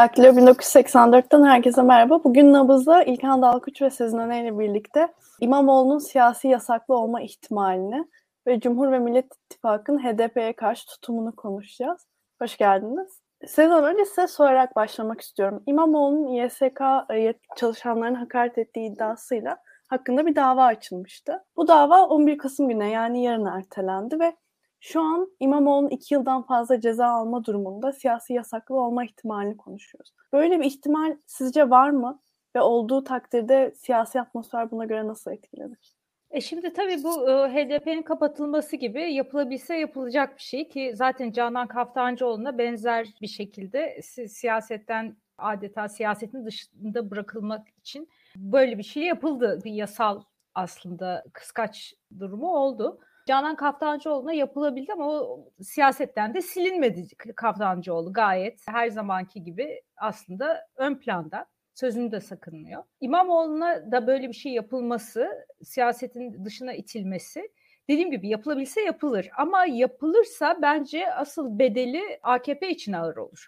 Daktilo 1984'ten herkese merhaba. Bugün Nabız'da İlkan Dalkuç ve Sezin Öne birlikte İmamoğlu'nun siyasi yasaklı olma ihtimalini ve Cumhur ve Millet İttifakı'nın HDP'ye karşı tutumunu konuşacağız. Hoş geldiniz. Sezin önce size sorarak başlamak istiyorum. İmamoğlu'nun İSK çalışanlarını hakaret ettiği iddiasıyla hakkında bir dava açılmıştı. Bu dava 11 Kasım güne yani yarın ertelendi ve şu an İmamoğlu'nun iki yıldan fazla ceza alma durumunda siyasi yasaklı olma ihtimalini konuşuyoruz. Böyle bir ihtimal sizce var mı? Ve olduğu takdirde siyasi atmosfer buna göre nasıl etkilenir? E şimdi tabii bu e, HDP'nin kapatılması gibi yapılabilse yapılacak bir şey ki zaten Canan Kaftancıoğlu'na benzer bir şekilde si- siyasetten adeta siyasetin dışında bırakılmak için böyle bir şey yapıldı. Bir yasal aslında kıskaç durumu oldu. Canan Kaftancıoğlu'na yapılabildi ama o siyasetten de silinmedi Kaftancıoğlu gayet her zamanki gibi aslında ön planda sözünü de sakınmıyor. İmamoğlu'na da böyle bir şey yapılması, siyasetin dışına itilmesi dediğim gibi yapılabilse yapılır. Ama yapılırsa bence asıl bedeli AKP için ağır olur.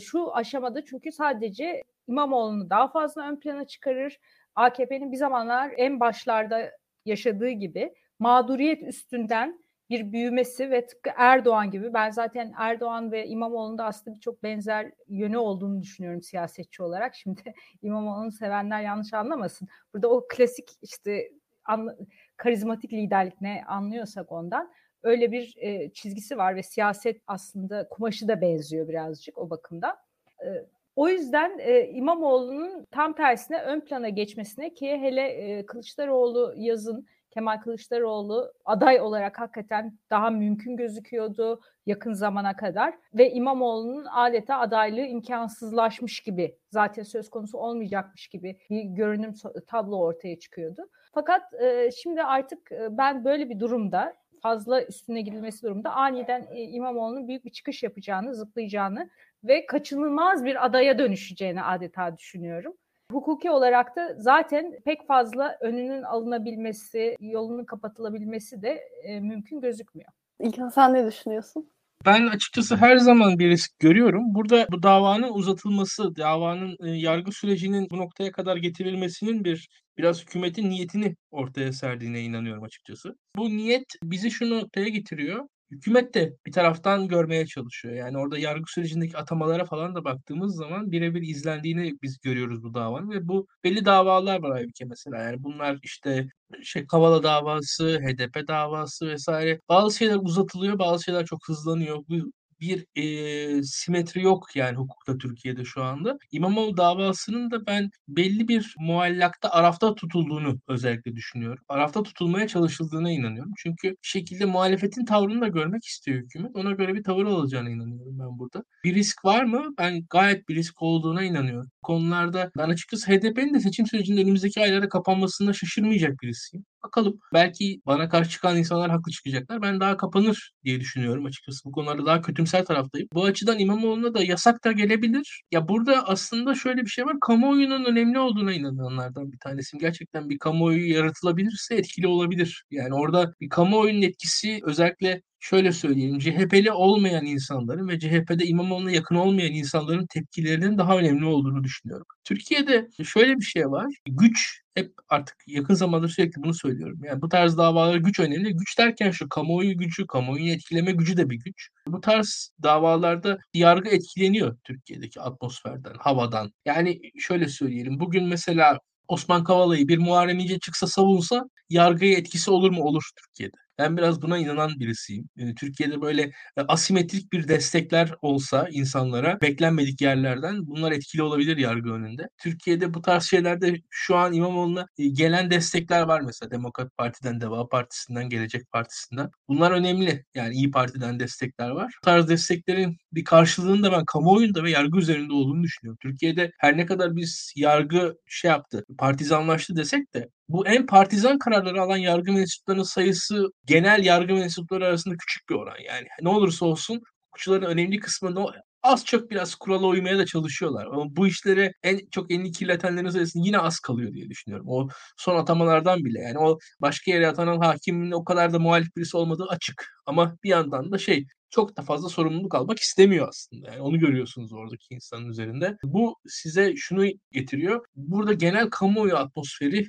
Şu aşamada çünkü sadece İmamoğlu'nu daha fazla ön plana çıkarır. AKP'nin bir zamanlar en başlarda yaşadığı gibi mağduriyet üstünden bir büyümesi ve tıpkı Erdoğan gibi ben zaten Erdoğan ve İmamoğlu'nda aslında birçok benzer yönü olduğunu düşünüyorum siyasetçi olarak. Şimdi İmamoğlu'nu sevenler yanlış anlamasın. Burada o klasik işte an, karizmatik liderlik ne anlıyorsak ondan öyle bir e, çizgisi var ve siyaset aslında kumaşı da benziyor birazcık o bakımda. E, o yüzden e, İmamoğlu'nun tam tersine ön plana geçmesine ki hele e, Kılıçdaroğlu yazın Kemal Kılıçdaroğlu aday olarak hakikaten daha mümkün gözüküyordu yakın zamana kadar ve İmamoğlu'nun adeta adaylığı imkansızlaşmış gibi zaten söz konusu olmayacakmış gibi bir görünüm tablo ortaya çıkıyordu. Fakat e, şimdi artık e, ben böyle bir durumda fazla üstüne gidilmesi durumda aniden e, İmamoğlu'nun büyük bir çıkış yapacağını, zıplayacağını ve kaçınılmaz bir adaya dönüşeceğini adeta düşünüyorum. Hukuki olarak da zaten pek fazla önünün alınabilmesi, yolunun kapatılabilmesi de e, mümkün gözükmüyor. İlkan sen ne düşünüyorsun? Ben açıkçası her zaman bir risk görüyorum. Burada bu davanın uzatılması, davanın e, yargı sürecinin bu noktaya kadar getirilmesinin bir biraz hükümetin niyetini ortaya serdiğine inanıyorum açıkçası. Bu niyet bizi şu noktaya getiriyor hükümet de bir taraftan görmeye çalışıyor. Yani orada yargı sürecindeki atamalara falan da baktığımız zaman birebir izlendiğini biz görüyoruz bu davanın ve bu belli davalar var Aybüke mesela. Yani bunlar işte şey Kavala davası, HDP davası vesaire. Bazı şeyler uzatılıyor, bazı şeyler çok hızlanıyor. Bu bir e, simetri yok yani hukukta Türkiye'de şu anda. İmamoğlu davasının da ben belli bir muallakta arafta tutulduğunu özellikle düşünüyorum. Arafta tutulmaya çalışıldığına inanıyorum. Çünkü bir şekilde muhalefetin tavrını da görmek istiyor hükümet. Ona göre bir tavır alacağına inanıyorum ben burada. Bir risk var mı? Ben gayet bir risk olduğuna inanıyorum. Konularda ben açıkçası HDP'nin de seçim sürecinde önümüzdeki aylarda kapanmasına şaşırmayacak birisiyim. Bakalım belki bana karşı çıkan insanlar haklı çıkacaklar. Ben daha kapanır diye düşünüyorum açıkçası. Bu konularda daha kötümser taraftayım. Bu açıdan İmamoğlu'na da yasak da gelebilir. Ya burada aslında şöyle bir şey var. Kamuoyunun önemli olduğuna inananlardan bir tanesiyim. Gerçekten bir kamuoyu yaratılabilirse etkili olabilir. Yani orada bir kamuoyunun etkisi özellikle şöyle söyleyeyim CHP'li olmayan insanların ve CHP'de İmamoğlu'na yakın olmayan insanların tepkilerinin daha önemli olduğunu düşünüyorum. Türkiye'de şöyle bir şey var. Güç hep artık yakın zamanda sürekli bunu söylüyorum. Yani bu tarz davalar güç önemli. Güç derken şu kamuoyu gücü, kamuoyu etkileme gücü de bir güç. Bu tarz davalarda yargı etkileniyor Türkiye'deki atmosferden, havadan. Yani şöyle söyleyelim. Bugün mesela Osman Kavala'yı bir Muharrem İnce çıksa savunsa yargıya etkisi olur mu? Olur Türkiye'de. Ben biraz buna inanan birisiyim. Yani Türkiye'de böyle e, asimetrik bir destekler olsa insanlara beklenmedik yerlerden bunlar etkili olabilir yargı önünde. Türkiye'de bu tarz şeylerde şu an İmamoğlu'na e, gelen destekler var mesela Demokrat Parti'den, Deva Partisi'nden, Gelecek Partisi'nden. Bunlar önemli. Yani İyi Parti'den destekler var. Bu tarz desteklerin bir karşılığının da ben kamuoyunda ve yargı üzerinde olduğunu düşünüyorum. Türkiye'de her ne kadar biz yargı şey yaptı, partizanlaştı desek de bu en partizan kararları alan yargı mensuplarının sayısı genel yargı mensupları arasında küçük bir oran. Yani ne olursa olsun hukukçuların önemli kısmında az çok biraz kurala uymaya da çalışıyorlar. Ama bu işlere en çok elini kirletenlerin sayısı yine az kalıyor diye düşünüyorum. O son atamalardan bile. Yani o başka yere atanan hakimin o kadar da muhalif birisi olmadığı açık. Ama bir yandan da şey çok da fazla sorumluluk almak istemiyor aslında. Yani onu görüyorsunuz oradaki insanın üzerinde. Bu size şunu getiriyor. Burada genel kamuoyu atmosferi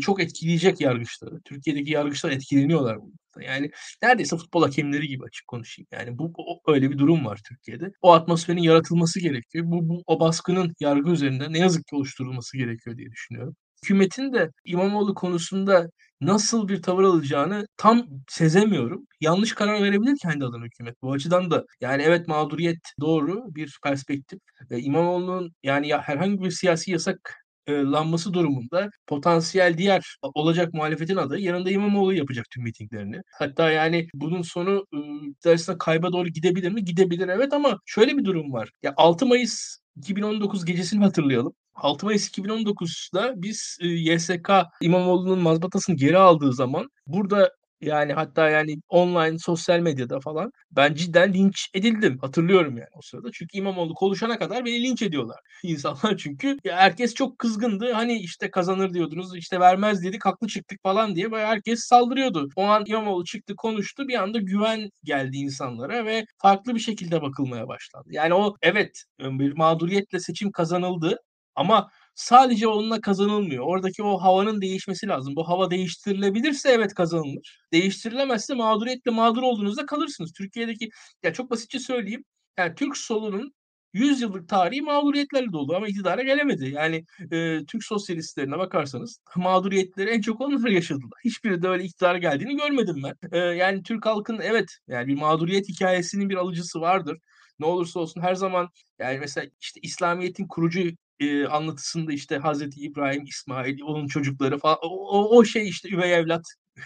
çok etkileyecek yargıçları. Türkiye'deki yargıçlar etkileniyorlar bundan. Yani neredeyse futbol hakemleri gibi açık konuşayım. Yani bu o, öyle bir durum var Türkiye'de. O atmosferin yaratılması gerekiyor. Bu, bu o baskının yargı üzerinde ne yazık ki oluşturulması gerekiyor diye düşünüyorum. Hükümetin de İmamoğlu konusunda nasıl bir tavır alacağını tam sezemiyorum. Yanlış karar verebilir kendi adına hükümet. Bu açıdan da yani evet mağduriyet doğru bir perspektif. E, İmamoğlu'nun yani ya herhangi bir siyasi yasak lanması durumunda potansiyel diğer olacak muhalefetin adayı yanında İmamoğlu yapacak tüm mitinglerini. Hatta yani bunun sonu ıı, kayba doğru gidebilir mi? Gidebilir evet ama şöyle bir durum var. Ya 6 Mayıs 2019 gecesini hatırlayalım. 6 Mayıs 2019'da biz YSK İmamoğlu'nun mazbatasını geri aldığı zaman burada yani hatta yani online sosyal medyada falan ben cidden linç edildim. Hatırlıyorum yani o sırada. Çünkü İmamoğlu konuşana kadar beni linç ediyorlar. İnsanlar çünkü ya herkes çok kızgındı. Hani işte kazanır diyordunuz işte vermez dedik haklı çıktık falan diye böyle herkes saldırıyordu. O an İmamoğlu çıktı konuştu bir anda güven geldi insanlara ve farklı bir şekilde bakılmaya başlandı. Yani o evet bir mağduriyetle seçim kazanıldı ama sadece onunla kazanılmıyor. Oradaki o havanın değişmesi lazım. Bu hava değiştirilebilirse evet kazanılır. Değiştirilemezse mağduriyetle mağdur olduğunuzda kalırsınız. Türkiye'deki ya çok basitçe söyleyeyim. Yani Türk solunun 100 yıllık tarihi mağduriyetlerle dolu ama iktidara gelemedi. Yani e, Türk sosyalistlerine bakarsanız mağduriyetleri en çok onlar yaşadılar. Hiçbiri de öyle iktidara geldiğini görmedim ben. E, yani Türk halkının evet yani bir mağduriyet hikayesinin bir alıcısı vardır. Ne olursa olsun her zaman yani mesela işte İslamiyet'in kurucu e, anlatısında işte Hazreti İbrahim, İsmail, onun çocukları falan o, o şey işte üvey evlat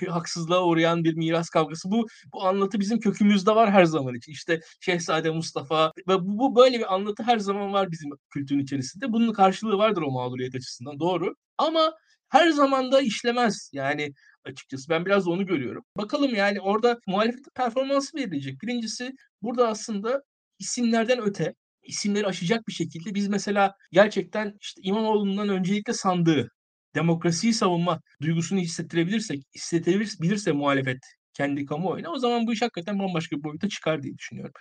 haksızlığa uğrayan bir miras kavgası. Bu bu anlatı bizim kökümüzde var her zaman için. İşte Şehzade Mustafa ve bu, bu böyle bir anlatı her zaman var bizim kültürün içerisinde. Bunun karşılığı vardır o mağduriyet açısından doğru. Ama her zaman da işlemez. Yani açıkçası ben biraz onu görüyorum. Bakalım yani orada muhalefet performansı verilecek. Birincisi burada aslında isimlerden öte isimleri aşacak bir şekilde biz mesela gerçekten işte İmamoğlu'ndan öncelikle sandığı demokrasiyi savunma duygusunu hissettirebilirsek, hissettirebilirse muhalefet kendi kamuoyuna o zaman bu iş hakikaten bambaşka bir boyuta çıkar diye düşünüyorum.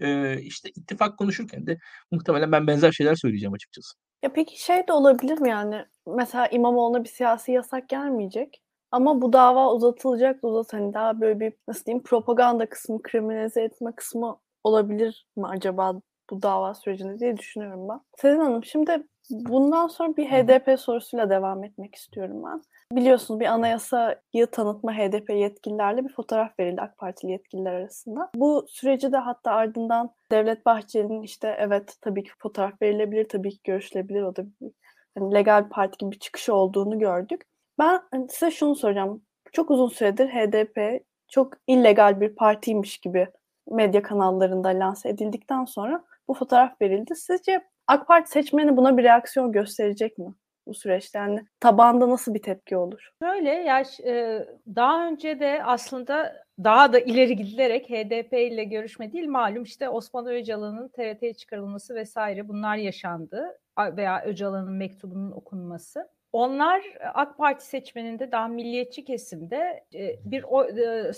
Ee, işte ittifak konuşurken de muhtemelen ben benzer şeyler söyleyeceğim açıkçası. Ya peki şey de olabilir mi yani? Mesela İmamoğlu'na bir siyasi yasak gelmeyecek. Ama bu dava uzatılacak uzat hani daha böyle bir nasıl diyeyim propaganda kısmı, kriminalize etme kısmı olabilir mi acaba bu dava sürecinde diye düşünüyorum ben. Sezin Hanım şimdi bundan sonra bir HDP sorusuyla devam etmek istiyorum ben. Biliyorsunuz bir anayasayı tanıtma HDP yetkililerle bir fotoğraf verildi AK Partili yetkililer arasında. Bu süreci de hatta ardından Devlet Bahçeli'nin işte evet tabii ki fotoğraf verilebilir, tabii ki görüşülebilir. O da bir, hani legal parti gibi bir çıkışı olduğunu gördük. Ben hani size şunu soracağım. Çok uzun süredir HDP çok illegal bir partiymiş gibi medya kanallarında lanse edildikten sonra bu fotoğraf verildi. Sizce AK Parti seçmeni buna bir reaksiyon gösterecek mi? bu süreçte? Yani tabanda nasıl bir tepki olur? Böyle ya e, daha önce de aslında daha da ileri gidilerek HDP ile görüşme değil malum işte Osman Öcalan'ın TRT'ye çıkarılması vesaire bunlar yaşandı veya Öcalan'ın mektubunun okunması. Onlar AK Parti seçmeninde daha milliyetçi kesimde e, bir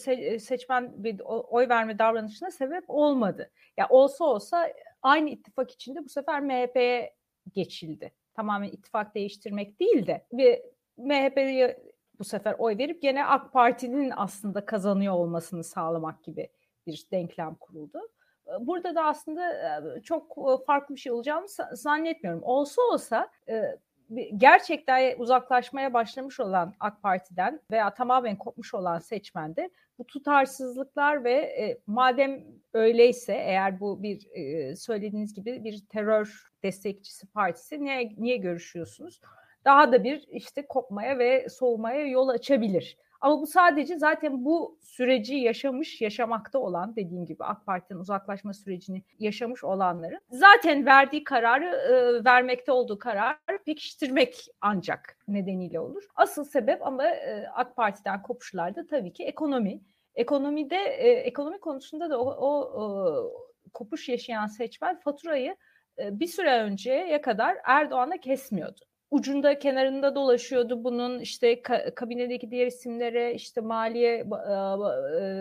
e, seçmen bir oy verme davranışına sebep olmadı. Ya olsa olsa aynı ittifak içinde bu sefer MHP'ye geçildi. Tamamen ittifak değiştirmek değil de bir MHP'ye bu sefer oy verip gene AK Parti'nin aslında kazanıyor olmasını sağlamak gibi bir denklem kuruldu. Burada da aslında çok farklı bir şey olacağını zannetmiyorum. Olsa olsa gerçekten uzaklaşmaya başlamış olan AK Parti'den veya tamamen kopmuş olan seçmende bu tutarsızlıklar ve e, madem öyleyse eğer bu bir e, söylediğiniz gibi bir terör destekçisi partisi niye niye görüşüyorsunuz? Daha da bir işte kopmaya ve soğumaya yol açabilir. Ama bu sadece zaten bu süreci yaşamış, yaşamakta olan dediğim gibi AK Parti'nin uzaklaşma sürecini yaşamış olanların zaten verdiği kararı e, vermekte olduğu kararı pekiştirmek ancak nedeniyle olur. Asıl sebep ama e, AK Parti'den kopuşlarda tabii ki ekonomi. Ekonomide e, ekonomi konusunda da o, o, o kopuş yaşayan seçmen faturayı e, bir süre önceye kadar Erdoğan'a kesmiyordu. Ucunda kenarında dolaşıyordu bunun işte ka- kabinedeki diğer isimlere işte Maliye e,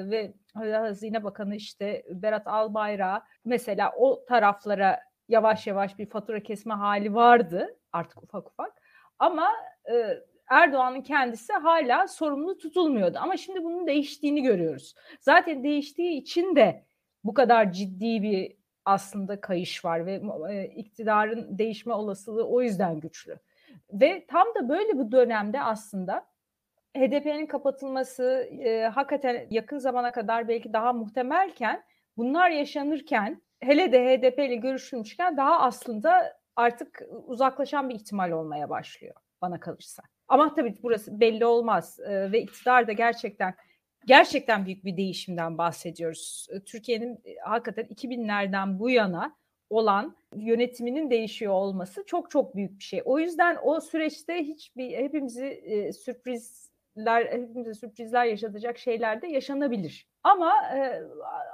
ve Hazine Bakanı işte Berat Albayrak mesela o taraflara yavaş yavaş bir fatura kesme hali vardı artık ufak ufak ama e, Erdoğan'ın kendisi hala sorumlu tutulmuyordu. Ama şimdi bunun değiştiğini görüyoruz. Zaten değiştiği için de bu kadar ciddi bir aslında kayış var ve e, iktidarın değişme olasılığı o yüzden güçlü. Ve tam da böyle bu dönemde aslında HDP'nin kapatılması e, hakikaten yakın zamana kadar belki daha muhtemelken bunlar yaşanırken hele de HDP ile görüşülmüşken daha aslında artık uzaklaşan bir ihtimal olmaya başlıyor bana kalırsa. Ama tabii burası belli olmaz e, ve iktidar da gerçekten gerçekten büyük bir değişimden bahsediyoruz. Türkiye'nin hakikaten 2000'lerden bu yana olan yönetiminin değişiyor olması çok çok büyük bir şey. O yüzden o süreçte hiçbir hepimizi e, sürprizler hepimize sürprizler yaşatacak şeyler de yaşanabilir. Ama e,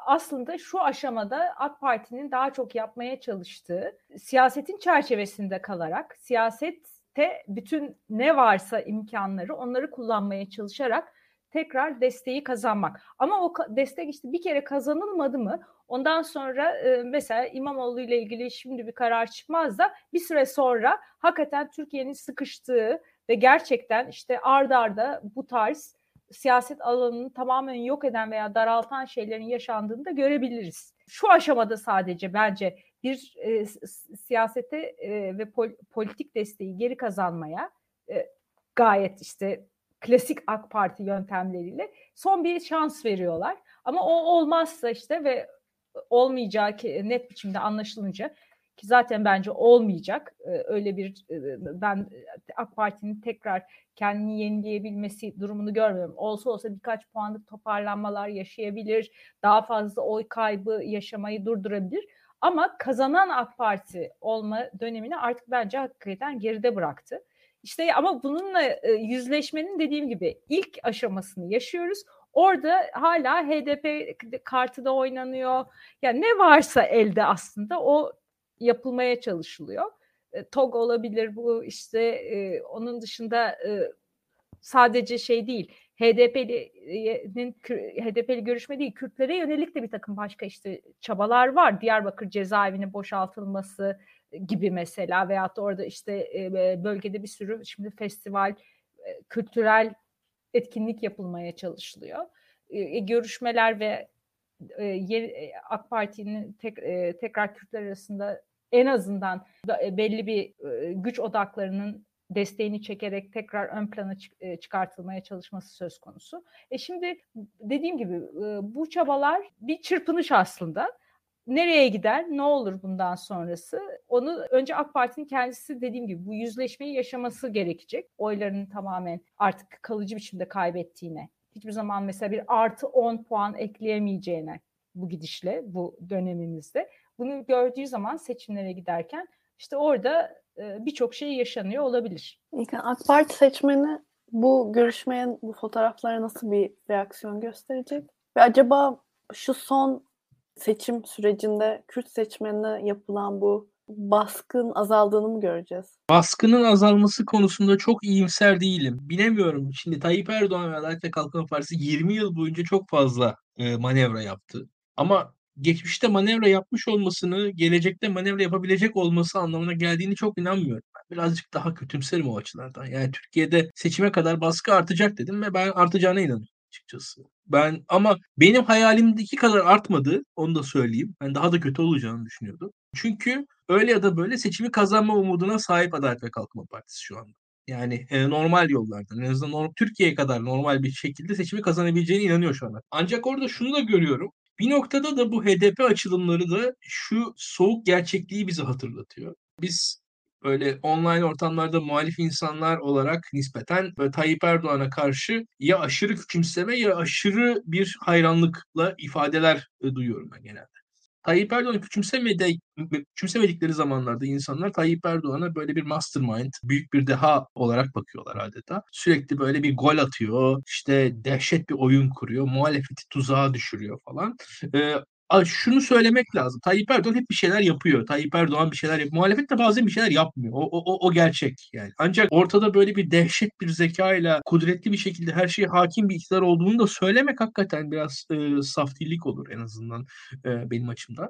aslında şu aşamada AK Parti'nin daha çok yapmaya çalıştığı siyasetin çerçevesinde kalarak siyasette bütün ne varsa imkanları onları kullanmaya çalışarak tekrar desteği kazanmak. Ama o destek işte bir kere kazanılmadı mı ondan sonra e, mesela İmamoğlu ile ilgili şimdi bir karar çıkmaz da bir süre sonra hakikaten Türkiye'nin sıkıştığı ve gerçekten işte ard arda bu tarz siyaset alanını tamamen yok eden veya daraltan şeylerin yaşandığını da görebiliriz. Şu aşamada sadece bence bir e, siyasete e, ve pol, politik desteği geri kazanmaya e, gayet işte klasik AK Parti yöntemleriyle son bir şans veriyorlar. Ama o olmazsa işte ve olmayacağı ki net biçimde anlaşılınca ki zaten bence olmayacak öyle bir ben AK Parti'nin tekrar kendini yenileyebilmesi durumunu görmüyorum. Olsa olsa birkaç puanlık toparlanmalar yaşayabilir, daha fazla oy kaybı yaşamayı durdurabilir. Ama kazanan AK Parti olma dönemini artık bence hakikaten geride bıraktı. İşte ama bununla e, yüzleşmenin dediğim gibi ilk aşamasını yaşıyoruz. Orada hala HDP kartı da oynanıyor. Yani ne varsa elde aslında o yapılmaya çalışılıyor. E, TOG olabilir bu işte e, onun dışında sadece şey değil. HDP'nin HDP'li görüşme değil, Kürtlere yönelik de bir takım başka işte çabalar var. Diyarbakır cezaevinin boşaltılması, gibi mesela veyahut da orada işte bölgede bir sürü şimdi festival, kültürel etkinlik yapılmaya çalışılıyor. Görüşmeler ve AK Parti'nin tek, tekrar Kürtler arasında en azından belli bir güç odaklarının desteğini çekerek tekrar ön plana çıkartılmaya çalışması söz konusu. E şimdi dediğim gibi bu çabalar bir çırpınış aslında nereye gider, ne olur bundan sonrası? Onu önce AK Parti'nin kendisi dediğim gibi bu yüzleşmeyi yaşaması gerekecek. Oylarını tamamen artık kalıcı biçimde kaybettiğine, hiçbir zaman mesela bir artı 10 puan ekleyemeyeceğine bu gidişle, bu dönemimizde. Bunu gördüğü zaman seçimlere giderken işte orada e, birçok şey yaşanıyor olabilir. AK Parti seçmeni bu görüşmeye, bu fotoğraflara nasıl bir reaksiyon gösterecek? Ve acaba şu son seçim sürecinde Kürt seçmenine yapılan bu baskın azaldığını mı göreceğiz? Baskının azalması konusunda çok iyimser değilim. Bilemiyorum. Şimdi Tayyip Erdoğan ve Adalet ve Kalkınma Partisi 20 yıl boyunca çok fazla e, manevra yaptı. Ama geçmişte manevra yapmış olmasını, gelecekte manevra yapabilecek olması anlamına geldiğini çok inanmıyorum. Ben birazcık daha kötümserim o açılardan. Yani Türkiye'de seçime kadar baskı artacak dedim ve ben artacağına inanıyorum açıkçası. Ben ama benim hayalimdeki kadar artmadı. Onu da söyleyeyim. Ben daha da kötü olacağını düşünüyordum. Çünkü öyle ya da böyle seçimi kazanma umuduna sahip Adalet ve Kalkınma Partisi şu anda. Yani e, normal yollardan en azından norm, Türkiye kadar normal bir şekilde seçimi kazanabileceğine inanıyor şu anda. Ancak orada şunu da görüyorum. Bir noktada da bu HDP açılımları da şu soğuk gerçekliği bize hatırlatıyor. Biz böyle online ortamlarda muhalif insanlar olarak nispeten böyle Tayyip Erdoğan'a karşı ya aşırı küçümseme ya aşırı bir hayranlıkla ifadeler e, duyuyorum ben genelde. Tayyip Erdoğan'ı küçümsemedi, küçümsemedikleri zamanlarda insanlar Tayyip Erdoğan'a böyle bir mastermind, büyük bir deha olarak bakıyorlar adeta. Sürekli böyle bir gol atıyor, işte dehşet bir oyun kuruyor, muhalefeti tuzağa düşürüyor falan. Ee, şunu söylemek lazım. Tayyip Erdoğan hep bir şeyler yapıyor. Tayyip Erdoğan bir şeyler yapıyor. Muhalefet de bazen bir şeyler yapmıyor. O, o, o gerçek yani. Ancak ortada böyle bir dehşet bir zekayla kudretli bir şekilde her şeye hakim bir iktidar olduğunu da söylemek hakikaten biraz e, saftilik olur en azından e, benim açımdan.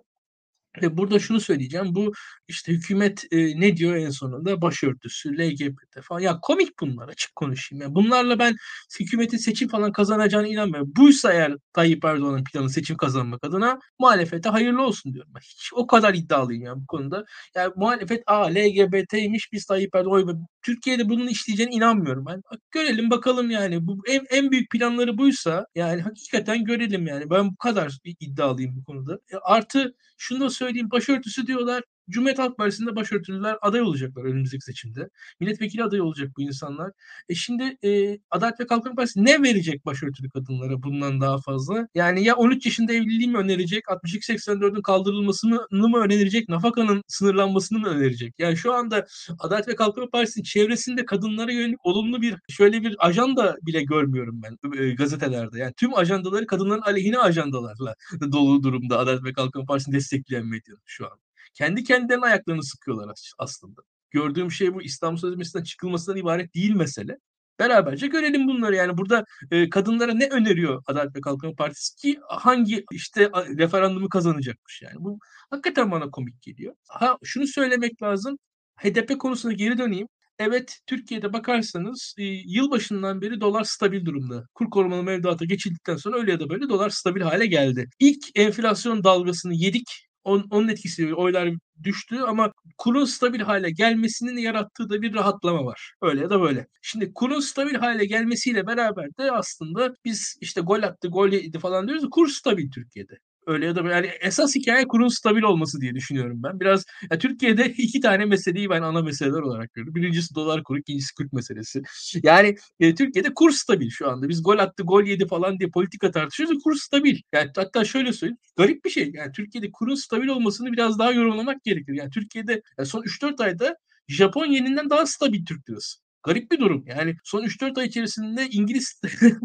Ve burada şunu söyleyeceğim. Bu işte hükümet e, ne diyor en sonunda? Başörtüsü, LGBT falan. Ya komik bunlar açık konuşayım. Yani bunlarla ben hükümetin seçim falan kazanacağına inanmıyorum. Buysa eğer Tayyip Erdoğan'ın planı seçim kazanmak adına muhalefete hayırlı olsun diyorum. Ben hiç o kadar iddialıyım ya bu konuda. Yani muhalefet a LGBT'ymiş biz Tayyip Erdoğan Türkiye'de bunun işleyeceğine inanmıyorum ben. Bak, görelim bakalım yani. Bu en, en büyük planları buysa yani hakikaten görelim yani. Ben bu kadar iddialıyım bu konuda. E, artı şunu da söyleyeyim başörtüsü diyorlar. Cumhuriyet Halk Partisi'nde başörtülüler aday olacaklar önümüzdeki seçimde. Milletvekili aday olacak bu insanlar. E şimdi e, Adalet ve Kalkınma Partisi ne verecek başörtülü kadınlara bundan daha fazla? Yani ya 13 yaşında evliliği mi önerecek, 62-84'ün kaldırılmasını mı önerecek, nafakanın sınırlanmasını mı önerecek? Yani şu anda Adalet ve Kalkınma Partisi'nin çevresinde kadınlara yönelik olumlu bir şöyle bir ajanda bile görmüyorum ben e, gazetelerde. Yani tüm ajandaları kadınların aleyhine ajandalarla dolu durumda Adalet ve Kalkınma Partisi'ni destekleyen medyanın şu an. Kendi kendilerinin ayaklarını sıkıyorlar aslında. Gördüğüm şey bu İstanbul Sözleşmesi'nden çıkılmasından ibaret değil mesele. Beraberce görelim bunları yani burada e, kadınlara ne öneriyor Adalet ve Kalkınma Partisi ki hangi işte referandumu kazanacakmış yani. Bu hakikaten bana komik geliyor. Ha şunu söylemek lazım. HDP konusuna geri döneyim. Evet Türkiye'de bakarsanız e, yılbaşından beri dolar stabil durumda. Kur korumalı mevduata geçildikten sonra öyle ya da böyle dolar stabil hale geldi. İlk enflasyon dalgasını yedik On, onun etkisiyle oylar düştü ama kurun stabil hale gelmesinin yarattığı da bir rahatlama var. Öyle ya da böyle. Şimdi kurun stabil hale gelmesiyle beraber de aslında biz işte gol attı, gol yedi falan diyoruz. Kur stabil Türkiye'de. Öyle ya da böyle. Yani esas hikaye kurun stabil olması diye düşünüyorum ben. Biraz ya Türkiye'de iki tane meseleyi ben ana meseleler olarak görüyorum. Birincisi dolar kuru, ikincisi Kürt meselesi. Yani e, Türkiye'de kur stabil şu anda. Biz gol attı, gol yedi falan diye politika tartışıyoruz. Kur stabil. Yani hatta şöyle söyleyeyim. Garip bir şey. Yani Türkiye'de kurun stabil olmasını biraz daha yorumlamak gerekir. Yani Türkiye'de yani son 3-4 ayda Japon yeninden daha stabil Türk lirası. Garip bir durum. Yani son 3-4 ay içerisinde İngiliz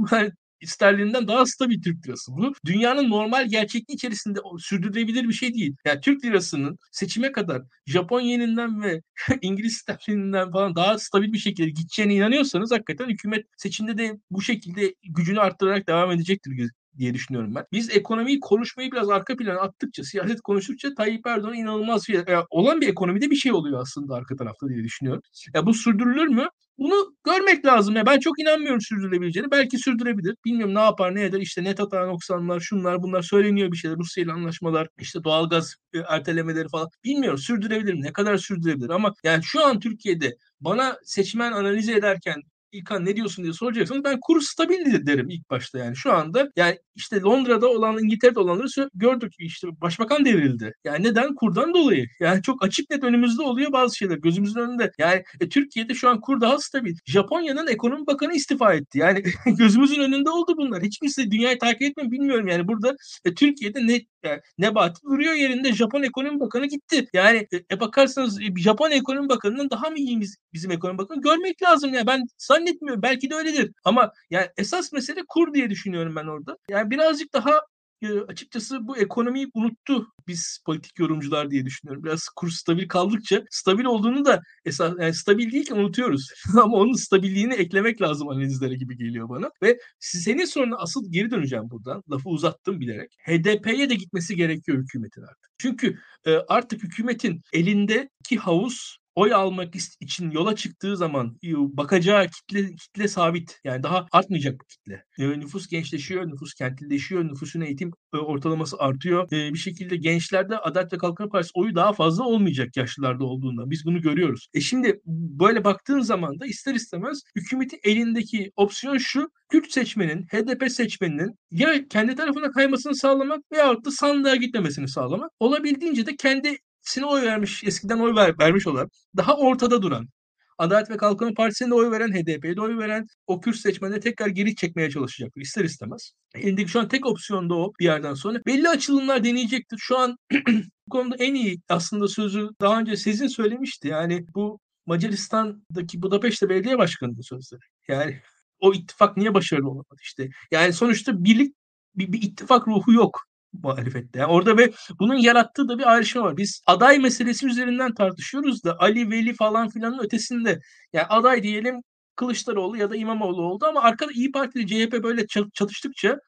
sterlinden daha stabil Türk lirası. Bu dünyanın normal gerçekliği içerisinde sürdürülebilir bir şey değil. Yani Türk lirasının seçime kadar Japon yeninden ve İngiliz sterlinden falan daha stabil bir şekilde gideceğine inanıyorsanız hakikaten hükümet seçimde de bu şekilde gücünü arttırarak devam edecektir diye düşünüyorum ben. Biz ekonomiyi konuşmayı biraz arka plana attıkça, siyaset konuştukça Tayyip Erdoğan inanılmaz bir, yani olan bir ekonomide bir şey oluyor aslında arka tarafta diye düşünüyorum. Ya bu sürdürülür mü? Bunu görmek lazım. Ya ben çok inanmıyorum sürdürülebileceğini. Belki sürdürebilir. Bilmiyorum ne yapar ne eder. İşte net hata noksanlar şunlar bunlar söyleniyor bir şeyler. Rusya ile anlaşmalar işte doğalgaz e, ertelemeleri falan. Bilmiyorum sürdürebilir mi? Ne kadar sürdürebilir? Ama yani şu an Türkiye'de bana seçmen analize ederken İlkan ne diyorsun diye soracaksanız ben kur stabil derim ilk başta yani. Şu anda yani işte Londra'da olan İngiltere'de olanları gördük işte başbakan devrildi. Yani neden? Kurdan dolayı. Yani çok açık net önümüzde oluyor bazı şeyler gözümüzün önünde. Yani e, Türkiye'de şu an kur daha stabil. Japonya'nın ekonomi bakanı istifa etti. Yani gözümüzün önünde oldu bunlar. Hiç kimse dünyayı takip etmiyor bilmiyorum yani burada e, Türkiye'de ne yani Nebati duruyor yerinde Japon ekonomi bakanı gitti. Yani e, e bakarsanız e, Japon ekonomi bakanının daha mı iyi bizim ekonomi bakanı görmek lazım ya. Ben zannetmiyorum. Belki de öyledir. Ama yani esas mesele kur diye düşünüyorum ben orada. Yani birazcık daha açıkçası bu ekonomiyi unuttu biz politik yorumcular diye düşünüyorum. Biraz kur stabil kaldıkça stabil olduğunu da esas yani stabil değil ki unutuyoruz. Ama onun stabilliğini eklemek lazım analizlere gibi geliyor bana. Ve senin soruna asıl geri döneceğim buradan. Lafı uzattım bilerek. HDP'ye de gitmesi gerekiyor hükümetin artık. Çünkü artık hükümetin elindeki havuz oy almak için yola çıktığı zaman bakacağı kitle kitle sabit. Yani daha artmayacak bu kitle. E, nüfus gençleşiyor, nüfus kentlileşiyor, nüfusun eğitim e, ortalaması artıyor. E, bir şekilde gençlerde Adalet ve Kalkınma Partisi oyu daha fazla olmayacak yaşlılarda olduğunda. Biz bunu görüyoruz. E şimdi böyle baktığın zaman da ister istemez hükümetin elindeki opsiyon şu. Kürt seçmenin, HDP seçmeninin ya kendi tarafına kaymasını sağlamak veyahut da sandığa gitmemesini sağlamak. Olabildiğince de kendi Sine oy vermiş, eskiden oy ver, vermiş olan, daha ortada duran, Adalet ve Kalkınma Partisi'ne de oy veren, HDP'ye de oy veren o Kürt seçmenleri tekrar geri çekmeye çalışacaktır ister istemez. Elindeki şu an tek opsiyon da o bir yerden sonra. Belli açılımlar deneyecektir. Şu an bu konuda en iyi aslında sözü daha önce Sezin söylemişti. Yani bu Macaristan'daki Budapeşte Belediye Başkanı'nın sözleri. Yani o ittifak niye başarılı olamadı işte. Yani sonuçta birlik bir, bir ittifak ruhu yok. Muhalefette. Yani orada ve bunun yarattığı da bir ayrışma var. Biz aday meselesi üzerinden tartışıyoruz da Ali Veli falan filanın ötesinde yani aday diyelim Kılıçdaroğlu ya da İmamoğlu oldu ama arkada İyi Parti ile CHP böyle çatıştıkça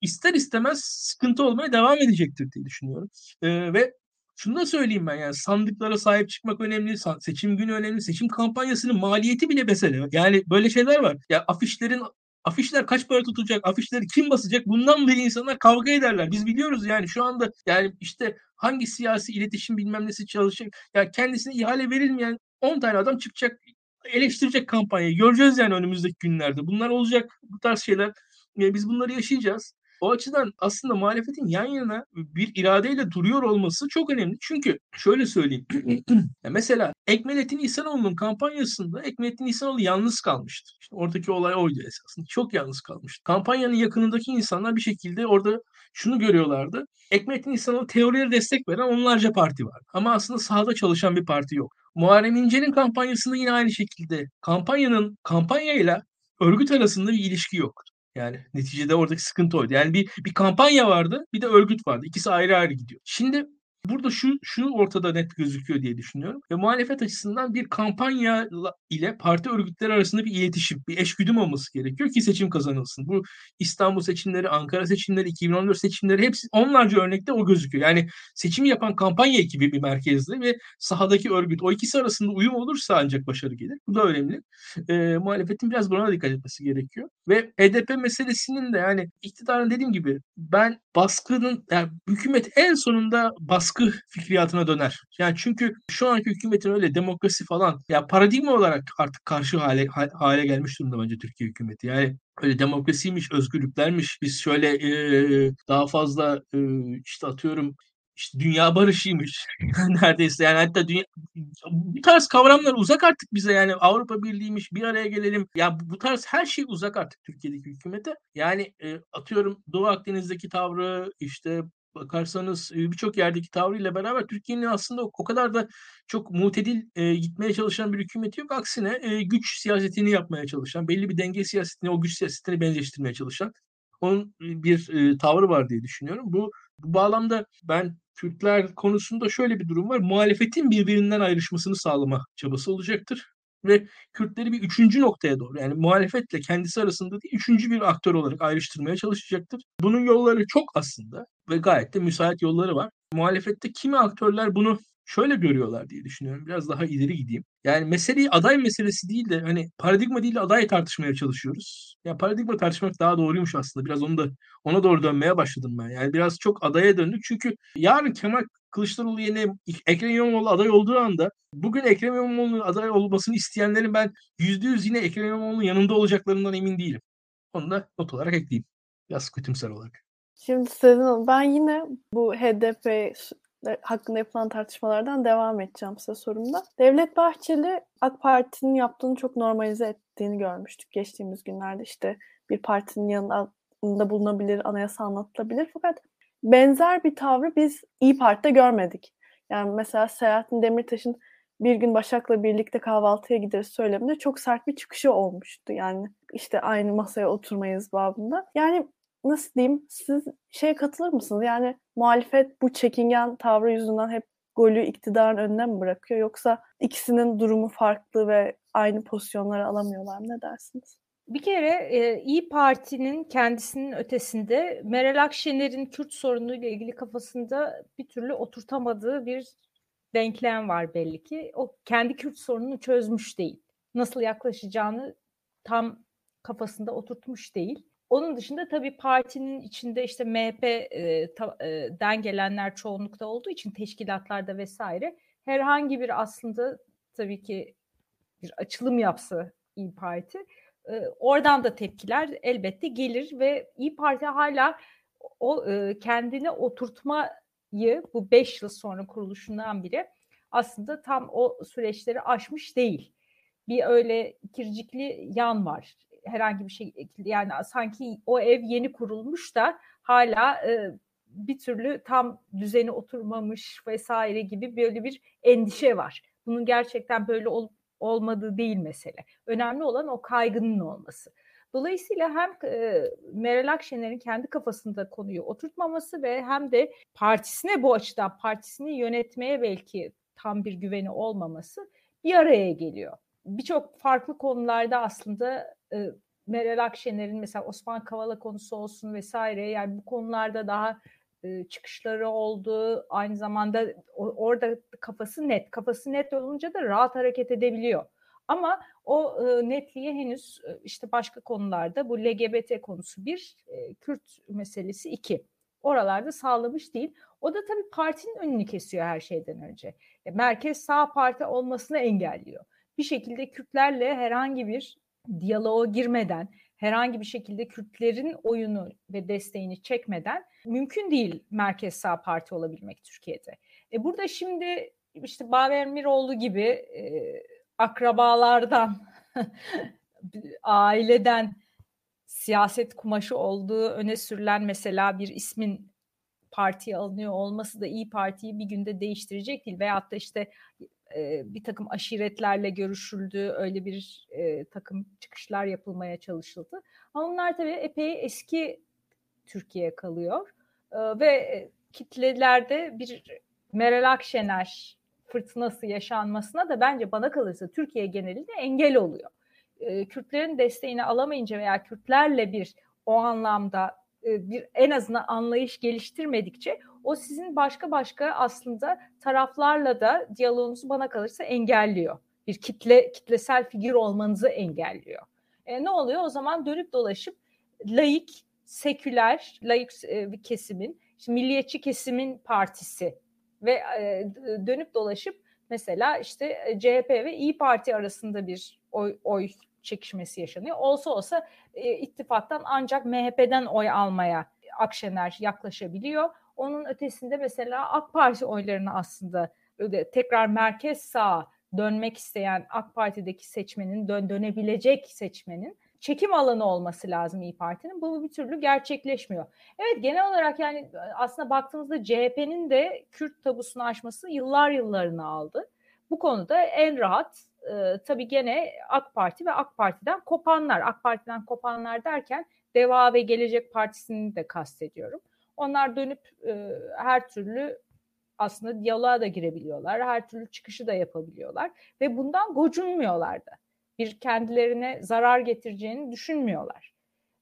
ister istemez sıkıntı olmaya devam edecektir diye düşünüyorum. Ee, ve şunu da söyleyeyim ben yani sandıklara sahip çıkmak önemli, seçim günü önemli, seçim kampanyasının maliyeti bile mesele. Yani böyle şeyler var. Ya afişlerin afişler kaç para tutacak, afişleri kim basacak bundan beri insanlar kavga ederler. Biz biliyoruz yani şu anda yani işte hangi siyasi iletişim bilmem nesi çalışacak. Ya kendisine ihale verilmeyen 10 tane adam çıkacak eleştirecek kampanyayı. Göreceğiz yani önümüzdeki günlerde. Bunlar olacak bu tarz şeyler. Yani biz bunları yaşayacağız. O açıdan aslında muhalefetin yan yana bir iradeyle duruyor olması çok önemli. Çünkü şöyle söyleyeyim. mesela Ekmelettin İhsanoğlu'nun kampanyasında Ekmelettin İhsanoğlu yalnız kalmıştı. İşte oradaki olay oydu esasında. Çok yalnız kalmıştı. Kampanyanın yakınındaki insanlar bir şekilde orada şunu görüyorlardı. Ekmelettin İhsanoğlu teorileri destek veren onlarca parti var. Ama aslında sahada çalışan bir parti yok. Muharrem İnce'nin kampanyasında yine aynı şekilde kampanyanın kampanyayla örgüt arasında bir ilişki yok. Yani neticede oradaki sıkıntı oydu. Yani bir bir kampanya vardı, bir de örgüt vardı. İkisi ayrı ayrı gidiyor. Şimdi Burada şu şu ortada net gözüküyor diye düşünüyorum. Ve muhalefet açısından bir kampanya ile parti örgütleri arasında bir iletişim, bir eşgüdüm olması gerekiyor ki seçim kazanılsın. Bu İstanbul seçimleri, Ankara seçimleri, 2014 seçimleri hepsi onlarca örnekte o gözüküyor. Yani seçimi yapan kampanya ekibi bir merkezde ve sahadaki örgüt o ikisi arasında uyum olursa ancak başarı gelir. Bu da önemli. E, muhalefetin biraz buna dikkat etmesi gerekiyor. Ve HDP meselesinin de yani iktidarın dediğim gibi ben baskının yani hükümet en sonunda baskı baskı fikriyatına döner. Yani çünkü şu anki hükümetin öyle demokrasi falan ya paradigma olarak artık karşı hale hale gelmiş durumda bence Türkiye hükümeti. Yani öyle demokrasiymiş, özgürlüklermiş. Biz şöyle e, daha fazla e, işte atıyorum işte dünya barışıymış neredeyse yani hatta dünya bu tarz kavramlar uzak artık bize yani Avrupa Birliği'ymiş bir araya gelelim ya bu tarz her şey uzak artık Türkiye'deki hükümete yani e, atıyorum Doğu Akdeniz'deki tavrı işte bakarsanız birçok yerdeki tavrıyla beraber Türkiye'nin aslında o kadar da çok mutedil e, gitmeye çalışan bir hükümeti yok. Aksine e, güç siyasetini yapmaya çalışan, belli bir denge siyasetini, o güç siyasetini benzeştirmeye çalışan onun bir e, tavrı var diye düşünüyorum. Bu, bu bağlamda ben Kürtler konusunda şöyle bir durum var. Muhalefetin birbirinden ayrışmasını sağlama çabası olacaktır ve Kürtleri bir üçüncü noktaya doğru yani muhalefetle kendisi arasında değil üçüncü bir aktör olarak ayrıştırmaya çalışacaktır. Bunun yolları çok aslında ve gayet de müsait yolları var. Muhalefette kimi aktörler bunu şöyle görüyorlar diye düşünüyorum. Biraz daha ileri gideyim. Yani meseleyi aday meselesi değil de hani paradigma değil de aday tartışmaya çalışıyoruz. Ya paradigma tartışmak daha doğruymuş aslında. Biraz onu da ona doğru dönmeye başladım ben. Yani biraz çok adaya döndük. Çünkü yarın Kemal Kılıçdaroğlu yerine Ekrem İmamoğlu aday olduğu anda bugün Ekrem İmamoğlu'nun aday olmasını isteyenlerin ben yüzde yüz yine Ekrem İmamoğlu'nun yanında olacaklarından emin değilim. Onu da not olarak ekleyeyim. Biraz kötümser olarak. Şimdi Sezin ben yine bu HDP hakkında yapılan tartışmalardan devam edeceğim size sorumda. Devlet Bahçeli AK Parti'nin yaptığını çok normalize ettiğini görmüştük geçtiğimiz günlerde. İşte bir partinin yanında bulunabilir, anayasa anlatılabilir. Fakat benzer bir tavrı biz İyi Parti'de görmedik. Yani mesela Selahattin Demirtaş'ın bir gün Başak'la birlikte kahvaltıya gideriz söyleminde çok sert bir çıkışı olmuştu. Yani işte aynı masaya oturmayız babında. Yani nasıl diyeyim siz şeye katılır mısınız? Yani muhalefet bu çekingen tavrı yüzünden hep golü iktidarın önüne mi bırakıyor? Yoksa ikisinin durumu farklı ve aynı pozisyonları alamıyorlar mı? Ne dersiniz? Bir kere e, İyi Parti'nin kendisinin ötesinde Meral Akşener'in Kürt sorunuyla ilgili kafasında bir türlü oturtamadığı bir denklem var belli ki. O kendi Kürt sorununu çözmüş değil. Nasıl yaklaşacağını tam kafasında oturtmuş değil. Onun dışında tabii partinin içinde işte MHP'den gelenler çoğunlukta olduğu için teşkilatlarda vesaire herhangi bir aslında tabii ki bir açılım yapsa İyi Parti oradan da tepkiler elbette gelir ve İyi Parti hala o kendini oturtmayı bu beş yıl sonra kuruluşundan biri aslında tam o süreçleri aşmış değil. Bir öyle kircikli yan var herhangi bir şey yani sanki o ev yeni kurulmuş da hala bir türlü tam düzeni oturmamış vesaire gibi böyle bir endişe var. Bunun gerçekten böyle olup olmadığı değil mesele. Önemli olan o kaygının olması. Dolayısıyla hem e, Meral Akşener'in kendi kafasında konuyu oturtmaması ve hem de partisine bu açıdan partisini yönetmeye belki tam bir güveni olmaması bir araya geliyor. Birçok farklı konularda aslında e, Meral Akşener'in mesela Osman Kavala konusu olsun vesaire yani bu konularda daha çıkışları oldu. Aynı zamanda orada kafası net. Kafası net olunca da rahat hareket edebiliyor. Ama o netliği henüz işte başka konularda bu LGBT konusu bir, Kürt meselesi iki. Oralarda sağlamış değil. O da tabii partinin önünü kesiyor her şeyden önce. E, merkez sağ parti olmasını engelliyor. Bir şekilde Kürtlerle herhangi bir diyaloğa girmeden, herhangi bir şekilde Kürtlerin oyunu ve desteğini çekmeden mümkün değil merkez sağ parti olabilmek Türkiye'de. E burada şimdi işte Baver Miroğlu gibi e, akrabalardan, aileden siyaset kumaşı olduğu öne sürülen mesela bir ismin partiye alınıyor olması da iyi Parti'yi bir günde değiştirecek değil. Veyahut da işte bir takım aşiretlerle görüşüldü, öyle bir e, takım çıkışlar yapılmaya çalışıldı. Ama onlar tabii epey eski Türkiye kalıyor e, ve kitlelerde bir Meral Akşener fırtınası yaşanmasına da bence bana kalırsa Türkiye genelinde engel oluyor. E, Kürtlerin desteğini alamayınca veya Kürtlerle bir o anlamda bir en azından anlayış geliştirmedikçe o sizin başka başka aslında taraflarla da diyaloğunuzu bana kalırsa engelliyor. Bir kitle kitlesel figür olmanızı engelliyor. E, ne oluyor? O zaman dönüp dolaşıp laik, seküler, laik e, bir kesimin, işte milliyetçi kesimin partisi ve e, dönüp dolaşıp mesela işte e, CHP ve İyi Parti arasında bir oy, oy çekişmesi yaşanıyor. Olsa olsa e, ittifaktan ancak MHP'den oy almaya Akşener yaklaşabiliyor. Onun ötesinde mesela AK Parti oylarını aslında öyle tekrar merkez sağa dönmek isteyen AK Parti'deki seçmenin dön dönebilecek seçmenin çekim alanı olması lazım İyi Parti'nin. Bu bir türlü gerçekleşmiyor. Evet genel olarak yani aslında baktığımızda CHP'nin de Kürt tabusunu aşması yıllar yıllarını aldı. Bu konuda en rahat e, tabii gene AK Parti ve AK Parti'den kopanlar. AK Parti'den kopanlar derken Deva ve Gelecek Partisi'ni de kastediyorum. Onlar dönüp e, her türlü aslında diyaloğa da girebiliyorlar. Her türlü çıkışı da yapabiliyorlar ve bundan gocunmuyorlar da. Bir kendilerine zarar getireceğini düşünmüyorlar.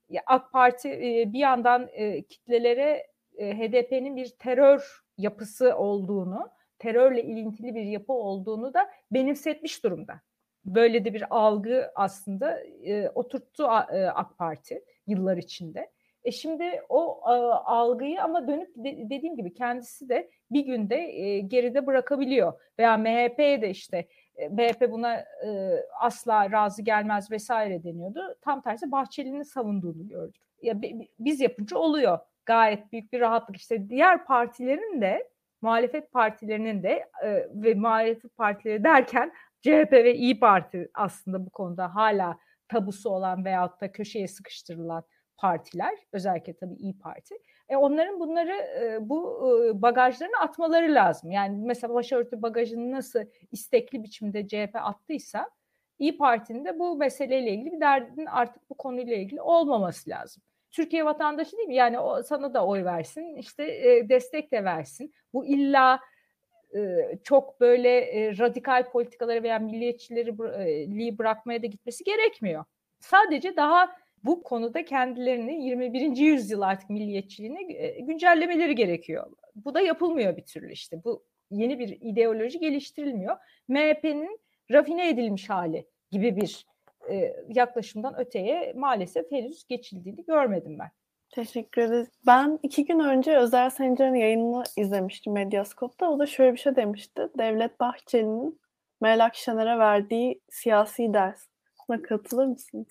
Ya AK Parti e, bir yandan e, kitlelere e, HDP'nin bir terör yapısı olduğunu, terörle ilintili bir yapı olduğunu da benimsetmiş durumda. Böyle de bir algı aslında e, oturttu e, AK Parti yıllar içinde. E şimdi o e, algıyı ama dönüp de, dediğim gibi kendisi de bir günde e, geride bırakabiliyor. Veya MHP de işte e, MHP buna e, asla razı gelmez vesaire deniyordu. Tam tersi Bahçeli'nin savunduğunu gördük. Ya biz yapınca oluyor. Gayet büyük bir rahatlık. İşte diğer partilerin de muhalefet partilerinin de e, ve muhalefet partileri derken CHP ve İyi Parti aslında bu konuda hala tabusu olan veyahut da köşeye sıkıştırılan partiler özellikle tabii İyi Parti. E onların bunları bu bagajlarını atmaları lazım. Yani mesela başörtü bagajını nasıl istekli biçimde CHP attıysa İyi Parti'nin de bu meseleyle ilgili bir derdinin artık bu konuyla ilgili olmaması lazım. Türkiye vatandaşı değil mi? Yani o sana da oy versin, işte e, destek de versin. Bu illa e, çok böyle e, radikal politikaları veya milliyetçileri e, bırakmaya da gitmesi gerekmiyor. Sadece daha bu konuda kendilerini 21. yüzyıl artık milliyetçiliğini güncellemeleri gerekiyor. Bu da yapılmıyor bir türlü işte. Bu yeni bir ideoloji geliştirilmiyor. MHP'nin rafine edilmiş hali gibi bir e, yaklaşımdan öteye maalesef henüz geçildiğini görmedim ben. Teşekkür ederiz. Ben iki gün önce Özer Sencer'in yayınını izlemiştim Medyaskop'ta. O da şöyle bir şey demişti. Devlet Bahçeli'nin Meral Akşener'e verdiği siyasi ders. Buna katılır mısın?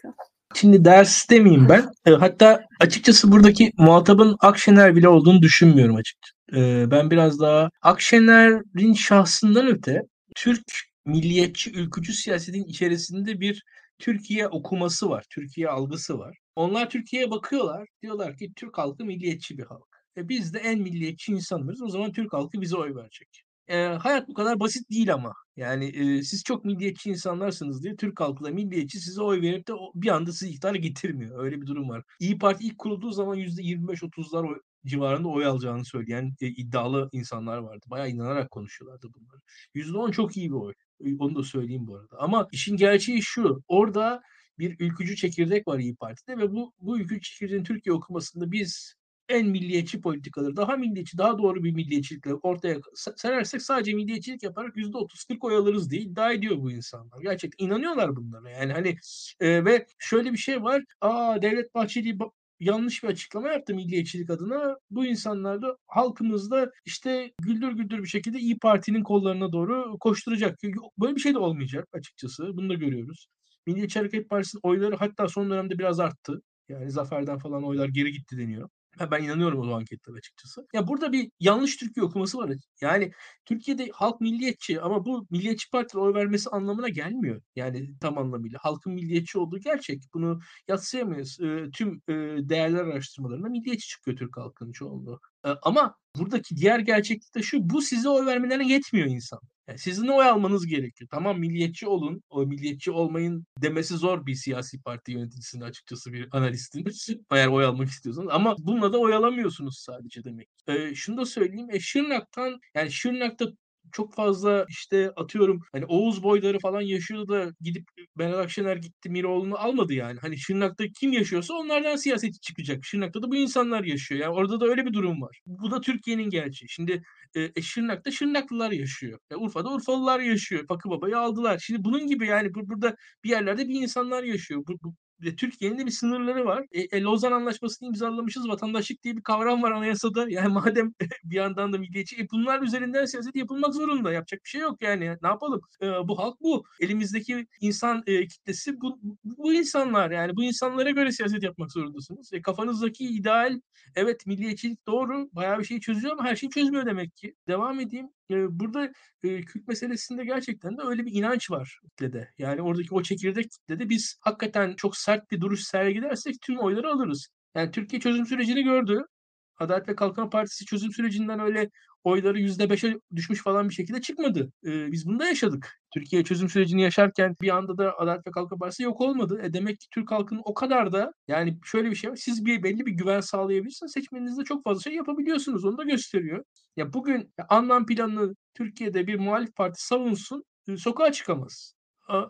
Şimdi ders demeyeyim ben. E, hatta açıkçası buradaki muhatabın Akşener bile olduğunu düşünmüyorum açıkçası. E, ben biraz daha Akşener'in şahsından öte Türk milliyetçi ülkücü siyasetin içerisinde bir Türkiye okuması var, Türkiye algısı var. Onlar Türkiye'ye bakıyorlar, diyorlar ki Türk halkı milliyetçi bir halk. E biz de en milliyetçi insanlarız. O zaman Türk halkı bize oy verecek. Eee, hayat bu kadar basit değil ama. Yani, eee, siz çok milliyetçi insanlarsınız diye Türk halkı da milliyetçi size oy verip de bir anda sizi iktidara getirmiyor. Öyle bir durum var. İYİ Parti ilk kurulduğu zaman %25-30'lar oy civarında oy alacağını söyleyen, eee, iddialı insanlar vardı. Bayağı inanarak konuşuyorlardı bunları. %10 çok iyi bir oy. Onu da söyleyeyim bu arada. Ama işin gerçeği şu, orada bir ülkücü çekirdek var İYİ Parti'de ve bu bu ülkücü çekirdeğin Türkiye okumasında biz en milliyetçi politikaları, daha milliyetçi, daha doğru bir milliyetçilikle ortaya se serersek sadece milliyetçilik yaparak %30-40 oy alırız diye iddia ediyor bu insanlar. Gerçekten inanıyorlar bunlara. Yani, hani, eee, ve şöyle bir şey var. A, Devlet Bahçeli ba yanlış bir açıklama yaptı milliyetçilik adına. Bu insanlar da halkımız da, işte, güldür güldür bir şekilde İYİ Parti'nin kollarına doğru koşturacak. Böyle bir şey de olmayacak açıkçası. Bunu da görüyoruz. Milliyetçi Hareket Partisi'nin oyları hatta son dönemde biraz arttı. Yani zaferden falan oylar geri gitti deniyor. Ha, ben inanıyorum o anketlere açıkçası. Ya, burada bir yanlış Türkiye okuması var. Yani Türkiye'de halk milliyetçi ama bu milliyetçi partilere oy vermesi anlamına gelmiyor. Yani tam anlamıyla. Halkın milliyetçi olduğu gerçek. Bunu yadsıyamayız. Eee, tüm, eee, değerler araştırmalarında milliyetçi çıkıyor Türk halkının çoğunluğu. Eee, ama buradaki diğer gerçeklik de şu, bu size oy vermelerine yetmiyor insanlara. Yani sizin oy almanız gerekiyor. Tamam milliyetçi olun, o milliyetçi olmayın demesi zor bir siyasi parti yöneticisinin açıkçası bir analistin. Eğer oy almak istiyorsanız ama bununla da oy alamıyorsunuz sadece demek. Eee, şunu da söyleyeyim, e, Şırnak'tan yani Şırnak'ta çok fazla, işte, atıyorum, hani, Oğuz boyları falan yaşıyordu da gidip Meral Akşener gitti Miroğlu'nu almadı yani. Hani, Şırnak'ta kim yaşıyorsa onlardan siyasetçi çıkacak. Şırnak'ta da bu insanlar yaşıyor. Yani orada da öyle bir durum var. Bu da Türkiye'nin gerçeği. Şimdi, eee, e, Şırnak'ta Şırnaklılar yaşıyor. E, Urfa'da Urfalılar yaşıyor. Fakı Baba'yı aldılar. Şimdi bunun gibi yani bu burada bir yerlerde bir insanlar yaşıyor. Bu bu Türkiye'nin de bir sınırları var. E, e, Lozan Anlaşması'nı imzalamışız. Vatandaşlık diye bir kavram var anayasada. Yani madem bir yandan da milliyetçi, e, bunlar üzerinden siyaset yapılmak zorunda. Yapacak bir şey yok yani. Ne yapalım? Eee, bu halk bu. Elimizdeki insan, eee, kitlesi bu bu insanlar yani. Bu insanlara göre siyaset yapmak zorundasınız. E, kafanızdaki ideal evet milliyetçilik doğru. Bayağı bir şeyi çözüyor ama her şeyi çözmüyor demek ki. Devam edeyim. Burada, eee, Kürt meselesinde gerçekten de öyle bir inanç var kitlede. Yani oradaki o çekirdek kitlede biz hakikaten çok sert bir duruş sergilersek tüm oyları alırız. Yani Türkiye çözüm sürecini gördü. Adalet ve Kalkınma Partisi çözüm sürecinden öyle oyları %5'e düşmüş falan bir şekilde çıkmadı. Eee, biz bunu da yaşadık. Türkiye çözüm sürecini yaşarken bir anda da Adalet ve Kalkınma Partisi yok olmadı. E, demek ki Türk halkının o kadar da yani şöyle bir şey var. Siz bir belli bir güven sağlayabilirsiniz. Seçmeninizde çok fazla şey yapabiliyorsunuz. Onu da gösteriyor. Ya bugün anlam planını Türkiye'de bir muhalif parti savunsun, ııı, sokağa çıkamaz.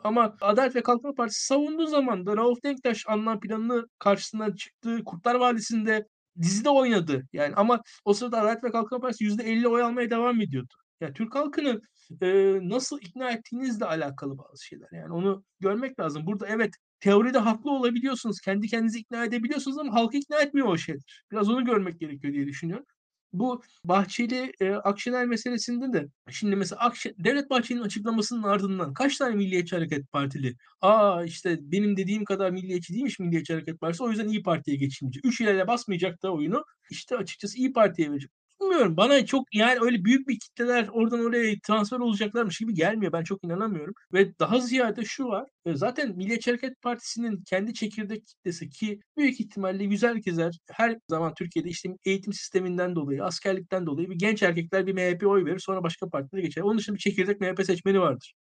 Ama Adalet ve Kalkınma Partisi savunduğu zaman da Rauf Denktaş anlam planını karşısına çıktı. Kurtlar Vadisi'nde dizide oynadı. Yani ama o sırada Adalet ve Kalkınma Partisi %50 oy almaya devam ediyordu. Ya Türk halkını, eee, nasıl ikna ettiğinizle alakalı bazı şeyler. Yani onu görmek lazım. Burada evet, teoride haklı olabiliyorsunuz. Kendi kendinizi ikna edebiliyorsunuz ama halkı ikna etmiyor o şeyler. Biraz onu görmek gerekiyor diye düşünüyorum. Bu Bahçeli, eee, Akşener meselesinde de şimdi mesela Akşe Devlet Bahçeli'nin açıklamasının ardından kaç tane Milliyetçi Hareket Partili, "A, işte benim dediğim kadar milliyetçi değilmiş Milliyetçi Hareket Partisi, o yüzden İYİ Parti'ye geçeyim." diyecek. 3 ile basmayacak da oyunu, işte, açıkçası İYİ Parti'ye verecek. Bilmiyorum, bana çok, yani, öyle büyük bir kitleler oradan oraya transfer olacaklarmış gibi gelmiyor. Ben çok inanamıyorum ve daha ziyade şu var, eee, zaten Milliyetçi Hareket Partisi'nin kendi çekirdek kitlesi ki büyük ihtimalle güzel gezer her zaman Türkiye'de, işte, eğitim sisteminden dolayı, askerlikten dolayı bir genç erkekler bir MHP'ye oy verir, sonra başka partilere geçer. Onun dışında bir çekirdek MHP seçmeni vardır.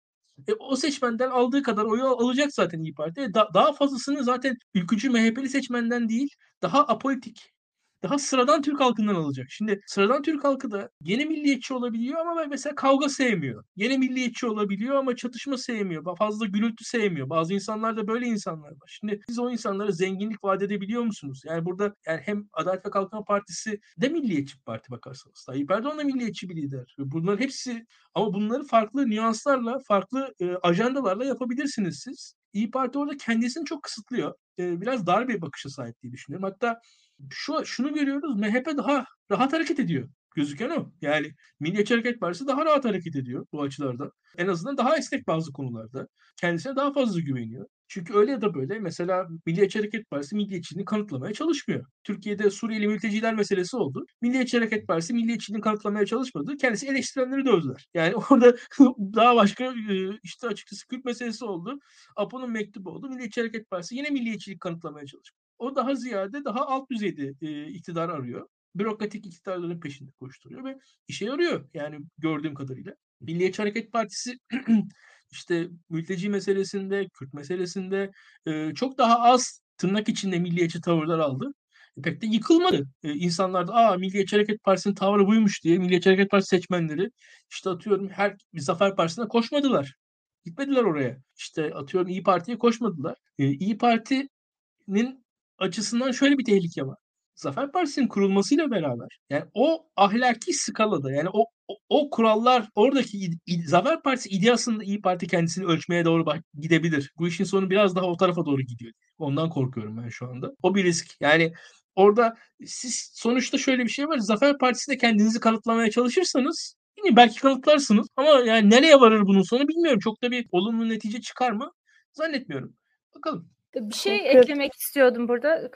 E, o seçmenden aldığı kadar oyu alacak zaten İYİ Parti. E, da daha fazlasını zaten ülkücü MHP'li seçmenden değil, daha apolitik, daha sıradan Türk halkından alacak. Şimdi sıradan Türk halkı da gene milliyetçi olabiliyor ama mesela kavga sevmiyor. Gene milliyetçi olabiliyor ama çatışma sevmiyor. Fazla gürültü sevmiyor. Bazı insanlar da böyle insanlar var. Şimdi siz o insanlara zenginlik vaat edebiliyor musunuz? Yani burada yani hem Adalet ve Kalkınma Partisi de milliyetçi bir parti bakarsanız. Tayyip Erdoğan da milliyetçi bir lider. Bunların hepsi ama bunları farklı nüanslarla, farklı, eee, ajandalarla yapabilirsiniz siz. İYİ Parti orada kendisini çok kısıtlıyor. Eee, biraz dar bir bakışa sahip diye düşünüyorum. Hatta şu şunu görüyoruz, MHP daha rahat hareket ediyor. Gözüken o. Yani Milliyetçi Hareket Partisi daha rahat hareket ediyor bu açılardan. En azından daha esnek bazı konularda. Kendisine daha fazla güveniyor. Çünkü öyle ya da böyle mesela Milliyetçi Hareket Partisi milliyetçiliğini kanıtlamaya çalışmıyor. Türkiye'de Suriyeli mülteciler meselesi oldu. Milliyetçi Hareket Partisi milliyetçiliğini kanıtlamaya çalışmadı. Kendisi eleştirenleri dövdüler. Yani orada daha başka, işte açıkçası Kürt meselesi oldu. APO'nun mektubu oldu. Milliyetçi Hareket Partisi yine milliyetçilik kanıtlamaya çalıştı. O daha ziyade daha alt düzeyde, eee, iktidar arıyor. bürokratik iktidarların peşinde koşturuyor ve işe yarıyor yani gördüğüm kadarıyla. Milliyetçi Hareket Partisi işte mülteci meselesinde, Kürt meselesinde e, çok daha az tırnak içinde milliyetçi tavırlar aldı. E, pek de yıkılmadı. E, insanlar da aa Milliyetçi Hareket Partisi'nin tavrı buymuş diye Milliyetçi Hareket Partisi seçmenleri işte atıyorum her Zafer Partisi'ne koşmadılar. Gitmediler oraya. İşte atıyorum İyi Parti'ye koşmadılar. E, İyi Parti'nin açısından şöyle bir tehlike var. Zafer Partisi'nin kurulmasıyla beraber yani o ahlaki skalada yani o o, o kurallar oradaki id, id, Zafer Partisi ideasında İyi Parti kendisini ölçmeye doğru bak, gidebilir. Bu işin sonu biraz daha o tarafa doğru gidiyor. Ondan korkuyorum ben şu anda. O bir risk. Yani orada siz sonuçta şöyle bir şey var. Zafer Partisi'nde kendinizi kanıtlamaya çalışırsanız belki kanıtlarsınız ama yani nereye varır bunun sonu bilmiyorum. Çok da bir olumlu netice çıkar mı? Zannetmiyorum. Bakalım. Bir şey eklemek istiyordum burada.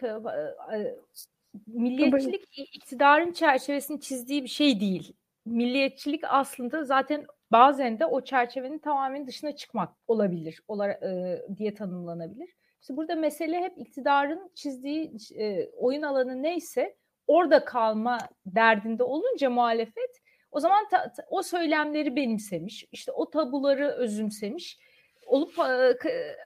Milliyetçilik iktidarın çerçevesini çizdiği bir şey değil. Milliyetçilik aslında zaten bazen de o çerçevenin tamamen dışına çıkmak olabilir olarak e, diye tanımlanabilir. İşte burada mesele hep iktidarın çizdiği e, oyun alanı neyse orada kalma derdinde olunca muhalefet o zaman ta, ta, o söylemleri benimsemiş, işte o tabuları özümsemiş olup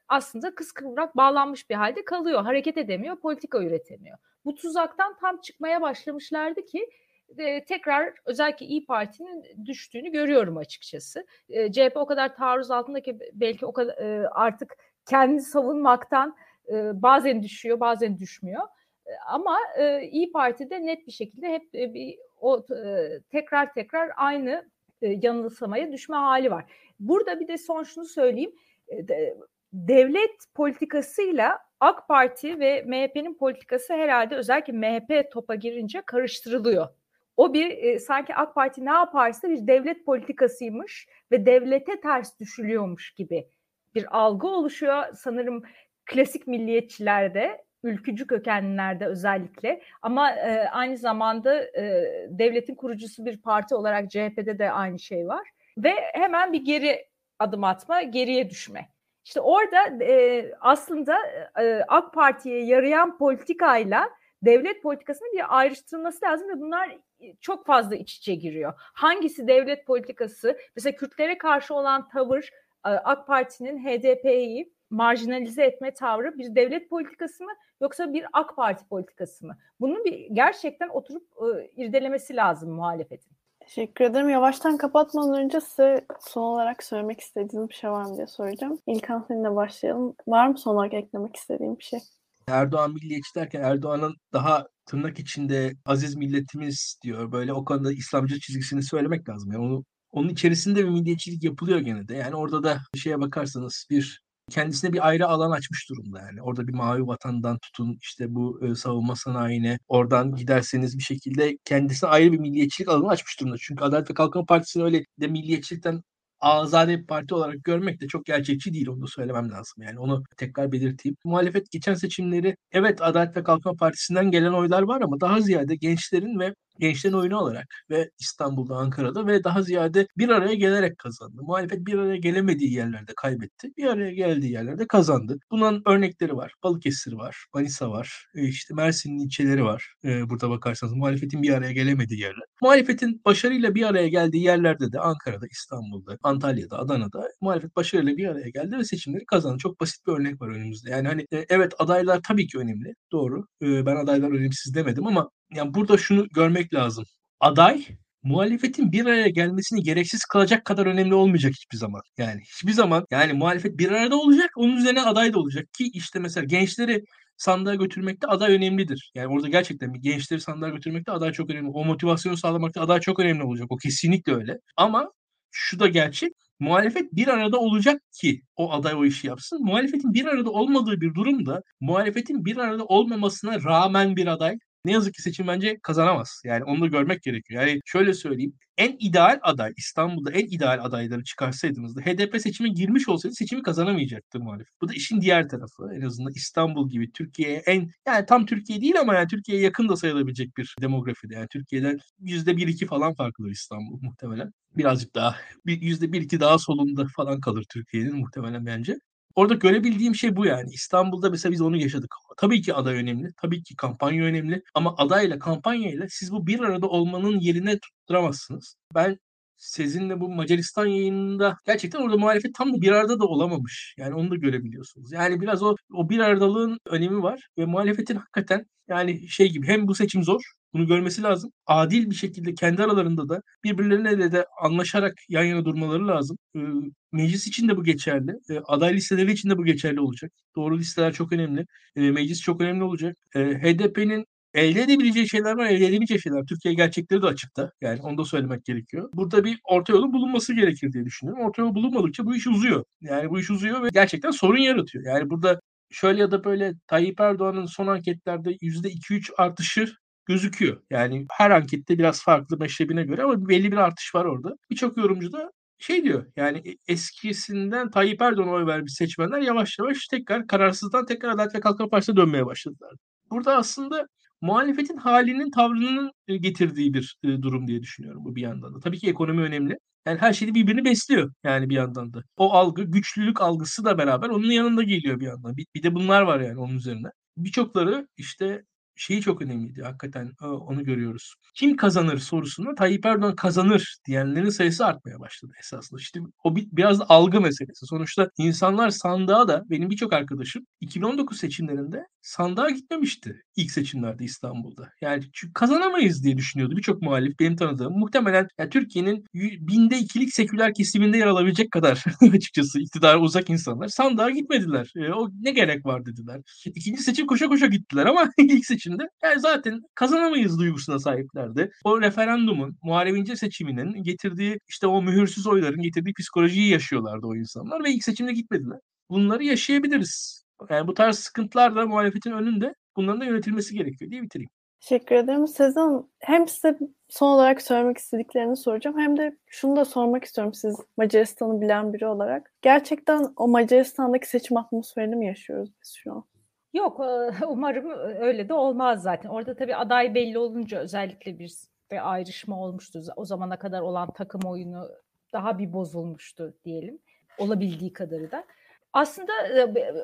aslında kıskıvrak bağlanmış bir halde kalıyor. Hareket edemiyor, politika üretemiyor. Bu tuzaktan tam çıkmaya başlamışlardı ki tekrar özellikle İyi Parti'nin düştüğünü görüyorum açıkçası. CHP o kadar taarruz altındaki belki o kadar artık kendini savunmaktan bazen düşüyor, bazen düşmüyor. Ama İyi Parti'de net bir şekilde hep bir o tekrar tekrar aynı yanılsamaya düşme hali var. Burada bir de son şunu söyleyeyim. E, de, devlet politikasıyla AK Parti ve MHP'nin politikası herhalde özellikle MHP topa girince karıştırılıyor. O bir e, sanki AK Parti ne yaparsa bir devlet politikasıymış ve devlete ters düşülüyormuş gibi bir algı oluşuyor sanırım klasik milliyetçilerde, ülkücü kökenlilerde özellikle ama e, aynı zamanda e, devletin kurucusu bir parti olarak CHP'de de aynı şey var ve hemen bir geri adım atma, geriye düşme. İşte orada e, aslında e, AK Parti'ye yarayan politikayla devlet politikasının bir ayrıştırılması lazım ve bunlar çok fazla iç içe giriyor. Hangisi devlet politikası? Mesela Kürtlere karşı olan tavır AK Parti'nin HDP'yi marjinalize etme tavrı bir devlet politikası mı yoksa bir AK Parti politikası mı? Bunun bir gerçekten oturup e, irdelemesi lazım muhalefetin. Teşekkür ederim. Yavaştan kapatmadan önce size son olarak söylemek istediğiniz bir şey var mı diye soracağım. İlkan seninle başlayalım. Var mı son olarak eklemek istediğim bir şey? Erdoğan milliyetçi derken Erdoğan'ın daha tırnak içinde aziz milletimiz diyor. Böyle o konuda İslamcı çizgisini söylemek lazım. Yani onu onun içerisinde bir milliyetçilik yapılıyor gene de. Yani orada da şeye bakarsanız bir kendisine bir ayrı alan açmış durumda yani. Orada bir mavi vatandan tutun işte bu e, savunma sanayine oradan giderseniz bir şekilde kendisine ayrı bir milliyetçilik alanı açmış durumda. Çünkü Adalet ve Kalkınma Partisi'ni öyle de milliyetçilikten azade bir parti olarak görmek de çok gerçekçi değil onu söylemem lazım. Yani onu tekrar belirteyim. Muhalefet geçen seçimleri evet Adalet ve Kalkınma Partisi'nden gelen oylar var ama daha ziyade gençlerin ve gençlerin oyunu olarak ve İstanbul'da, Ankara'da ve daha ziyade bir araya gelerek kazandı. Muhalefet bir araya gelemediği yerlerde kaybetti. Bir araya geldiği yerlerde kazandı. Bunun örnekleri var. Balıkesir var, Manisa var, e, işte Mersin'in ilçeleri var. Ee, burada bakarsanız muhalefetin bir araya gelemediği yerler. Muhalefetin başarıyla bir araya geldiği yerlerde de Ankara'da, İstanbul'da, Antalya'da, Adana'da muhalefet başarıyla bir araya geldi ve seçimleri kazandı. Çok basit bir örnek var önümüzde. Yani hani e, evet adaylar tabii ki önemli. Doğru. Ben adaylar önemsiz demedim ama yani burada şunu görmek lazım. Aday muhalefetin bir araya gelmesini gereksiz kılacak kadar önemli olmayacak hiçbir zaman. Yani hiçbir zaman yani muhalefet bir arada olacak, onun üzerine aday da olacak ki işte mesela gençleri sandığa götürmekte aday önemlidir. Yani orada gerçekten bir gençleri sandığa götürmekte aday çok önemli. O motivasyonu sağlamakta aday çok önemli olacak. O kesinlikle öyle. Ama şu da gerçek. Muhalefet bir arada olacak ki o aday o işi yapsın. Muhalefetin bir arada olmadığı bir durumda muhalefetin bir arada olmamasına rağmen bir aday ne yazık ki seçim bence kazanamaz. Yani onu da görmek gerekiyor. Yani şöyle söyleyeyim. En ideal aday, İstanbul'da en ideal adayları çıkarsaydınız da HDP seçime girmiş olsaydı seçimi kazanamayacaktı muhalefet. Bu da işin diğer tarafı. En azından İstanbul gibi Türkiye'ye en yani tam Türkiye değil ama yani Türkiye'ye yakın da sayılabilecek bir demografide. Yani Türkiye'den yüzde bir iki falan farklıdır İstanbul muhtemelen. Birazcık daha bir yüzde bir iki daha solunda falan kalır Türkiye'nin muhtemelen bence. Orada görebildiğim şey bu yani. İstanbul'da mesela biz onu yaşadık. Tabii ki aday önemli. Tabii ki kampanya önemli. Ama adayla kampanyayla siz bu bir arada olmanın yerine tutturamazsınız. Ben Sezin'le bu Macaristan yayınında gerçekten orada muhalefet tam da bir arada da olamamış. Yani onu da görebiliyorsunuz. Yani biraz o o bir aradalığın önemi var ve muhalefetin hakikaten yani şey gibi hem bu seçim zor bunu görmesi lazım. Adil bir şekilde kendi aralarında da birbirlerine de anlaşarak yan yana durmaları lazım. Ee, meclis için de bu geçerli. Ee, aday listeleri için de bu geçerli olacak. Doğru listeler çok önemli. Ee, meclis çok önemli olacak. HDP'nin elde edebileceği şeyler var, elde edemeyeceği şeyler. Türkiye gerçekleri de açıkta. Yani onu da söylemek gerekiyor. Burada bir orta yolun bulunması gerekir diye düşünüyorum. Orta yol bulunmadıkça bu iş uzuyor. Yani bu iş uzuyor ve gerçekten sorun yaratıyor. Yani burada şöyle ya da böyle Tayyip Erdoğan'ın son anketlerde %2-3 artışı gözüküyor. Yani her ankette biraz farklı meşrebine göre ama belli bir artış var orada. Birçok yorumcu da şey diyor yani e, eskisinden Tayyip Erdoğan'a oy vermiş seçmenler yavaş yavaş tekrar kararsızdan tekrar Adalet ve Kalkınma Partisi'ne dönmeye başladılar. Burada aslında muhalefetin halinin tavrının e, getirdiği bir e, durum diye düşünüyorum bu bir yandan da. Tabii ki ekonomi önemli. Yani her şey birbirini besliyor yani bir yandan da. O algı, güçlülük algısı da beraber onun yanında geliyor bir yandan. Bir, bir de bunlar var yani onun üzerine. Birçokları işte şeyi çok önemliydi hakikaten onu görüyoruz. Kim kazanır sorusunda Tayyip Erdoğan kazanır diyenlerin sayısı artmaya başladı esasında. İşte o bir, biraz da algı meselesi. Sonuçta insanlar sandığa da benim birçok arkadaşım 2019 seçimlerinde sandığa gitmemişti ilk seçimlerde İstanbul'da. Yani çünkü kazanamayız diye düşünüyordu birçok muhalif benim tanıdığım. Muhtemelen yani Türkiye'nin binde ikilik seküler kesiminde yer alabilecek kadar açıkçası iktidara uzak insanlar sandığa gitmediler. E, o ne gerek var dediler. İkinci seçim koşa koşa gittiler ama ilk seçim seçimde yani zaten kazanamayız duygusuna sahiplerdi. O referandumun, muharebince seçiminin getirdiği işte o mühürsüz oyların getirdiği psikolojiyi yaşıyorlardı o insanlar ve ilk seçimde gitmediler. Bunları yaşayabiliriz. Yani bu tarz sıkıntılar da muhalefetin önünde bunların da yönetilmesi gerekiyor diye bitireyim. Teşekkür ederim. Sezen hem size son olarak söylemek istediklerini soracağım hem de şunu da sormak istiyorum siz Macaristan'ı bilen biri olarak. Gerçekten o Macaristan'daki seçim atmosferini mi yaşıyoruz biz şu an? Yok umarım öyle de olmaz zaten. Orada tabii aday belli olunca özellikle bir, bir ayrışma olmuştu. O zamana kadar olan takım oyunu daha bir bozulmuştu diyelim. Olabildiği kadarı da. Aslında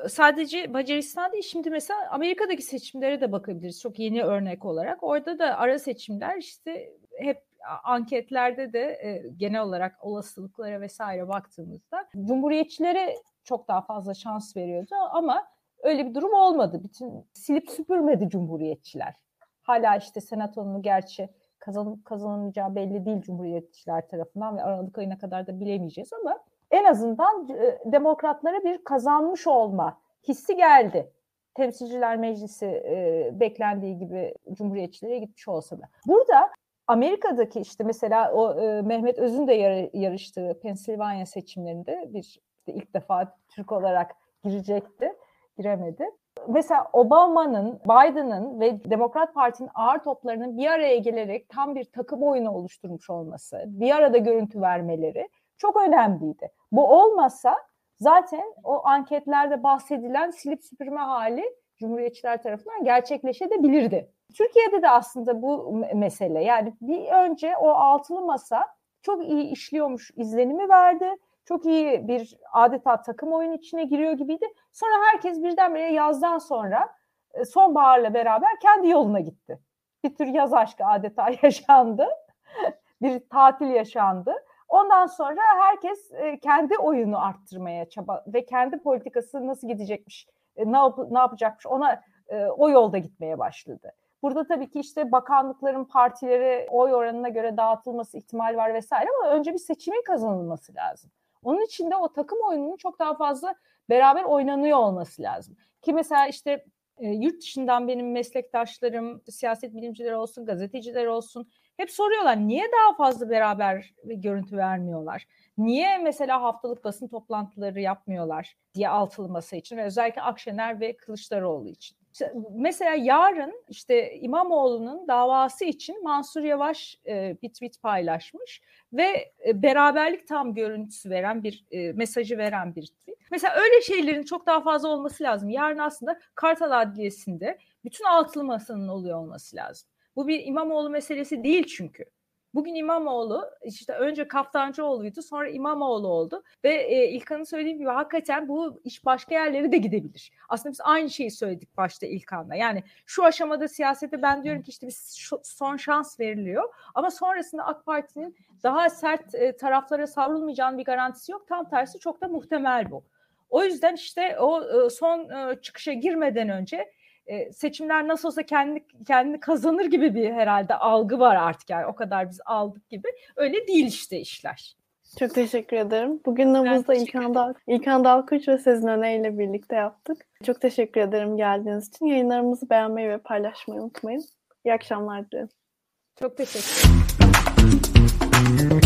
sadece Macaristan değil şimdi mesela Amerika'daki seçimlere de bakabiliriz çok yeni örnek olarak. Orada da ara seçimler işte hep anketlerde de genel olarak olasılıklara vesaire baktığımızda Cumhuriyetçilere çok daha fazla şans veriyordu ama Öyle bir durum olmadı. Bütün silip süpürmedi cumhuriyetçiler. Hala işte senatonun gerçi kazanıp kazanamayacağı belli değil cumhuriyetçiler tarafından ve Aralık ayına kadar da bilemeyeceğiz ama en azından e, demokratlara bir kazanmış olma hissi geldi. Temsilciler Meclisi e, beklendiği gibi cumhuriyetçilere gitmiş olsa da. Burada Amerika'daki işte mesela o e, Mehmet Öz'ün de yar, yarıştığı Pensilvanya seçimlerinde bir işte ilk defa Türk olarak girecekti giremedi. Mesela Obama'nın, Biden'ın ve Demokrat Parti'nin ağır toplarının bir araya gelerek tam bir takım oyunu oluşturmuş olması, bir arada görüntü vermeleri çok önemliydi. Bu olmasa zaten o anketlerde bahsedilen silip süpürme hali Cumhuriyetçiler tarafından gerçekleşebilirdi. Türkiye'de de aslında bu mesele yani bir önce o altılı masa çok iyi işliyormuş izlenimi verdi çok iyi bir adeta takım oyun içine giriyor gibiydi. Sonra herkes birdenbire yazdan sonra e, sonbaharla beraber kendi yoluna gitti. Bir tür yaz aşkı adeta yaşandı. bir tatil yaşandı. Ondan sonra herkes e, kendi oyunu arttırmaya çaba ve kendi politikası nasıl gidecekmiş, e, ne, yap ne yapacakmış ona o yolda gitmeye başladı. Burada tabii ki işte bakanlıkların partilere oy oranına göre dağıtılması ihtimal var vesaire ama önce bir seçimin kazanılması lazım. Onun için de o takım oyununun çok daha fazla beraber oynanıyor olması lazım. Ki mesela işte e, yurt dışından benim meslektaşlarım, siyaset bilimcileri olsun, gazeteciler olsun hep soruyorlar niye daha fazla beraber görüntü vermiyorlar? Niye mesela haftalık basın toplantıları yapmıyorlar diye altılı masa için ve özellikle Akşener ve Kılıçdaroğlu için mesela yarın işte İmamoğlu'nun davası için Mansur Yavaş e, bir tweet paylaşmış ve e, beraberlik tam görüntüsü veren bir e, mesajı veren bir tweet. Mesela öyle şeylerin çok daha fazla olması lazım. Yarın aslında Kartal Adliyesi'nde bütün altılı masanın oluyor olması lazım. Bu bir İmamoğlu meselesi değil çünkü. Bugün İmamoğlu işte önce Kaftancıoğlu'ydu sonra İmamoğlu oldu ve e, İlkan'ın söylediği gibi hakikaten bu iş başka yerlere de gidebilir. Aslında biz aynı şeyi söyledik başta İlkan'la. Yani şu aşamada siyasete ben diyorum ki işte bir son şans veriliyor ama sonrasında AK Parti'nin daha sert e, taraflara savrulmayacağının bir garantisi yok. Tam tersi çok da muhtemel bu. O yüzden işte o e, son e, çıkışa girmeden önce e, seçimler nasıl olsa kendi kendini kazanır gibi bir herhalde algı var artık yani o kadar biz aldık gibi. Öyle değil işte işler. Çok teşekkür ederim. Bugün nabızda İlkan, Dal İlkan Dalkuç ve Sezin Öne ile birlikte yaptık. Çok teşekkür ederim geldiğiniz için. Yayınlarımızı beğenmeyi ve paylaşmayı unutmayın. İyi akşamlar dilerim. Çok teşekkür ederim.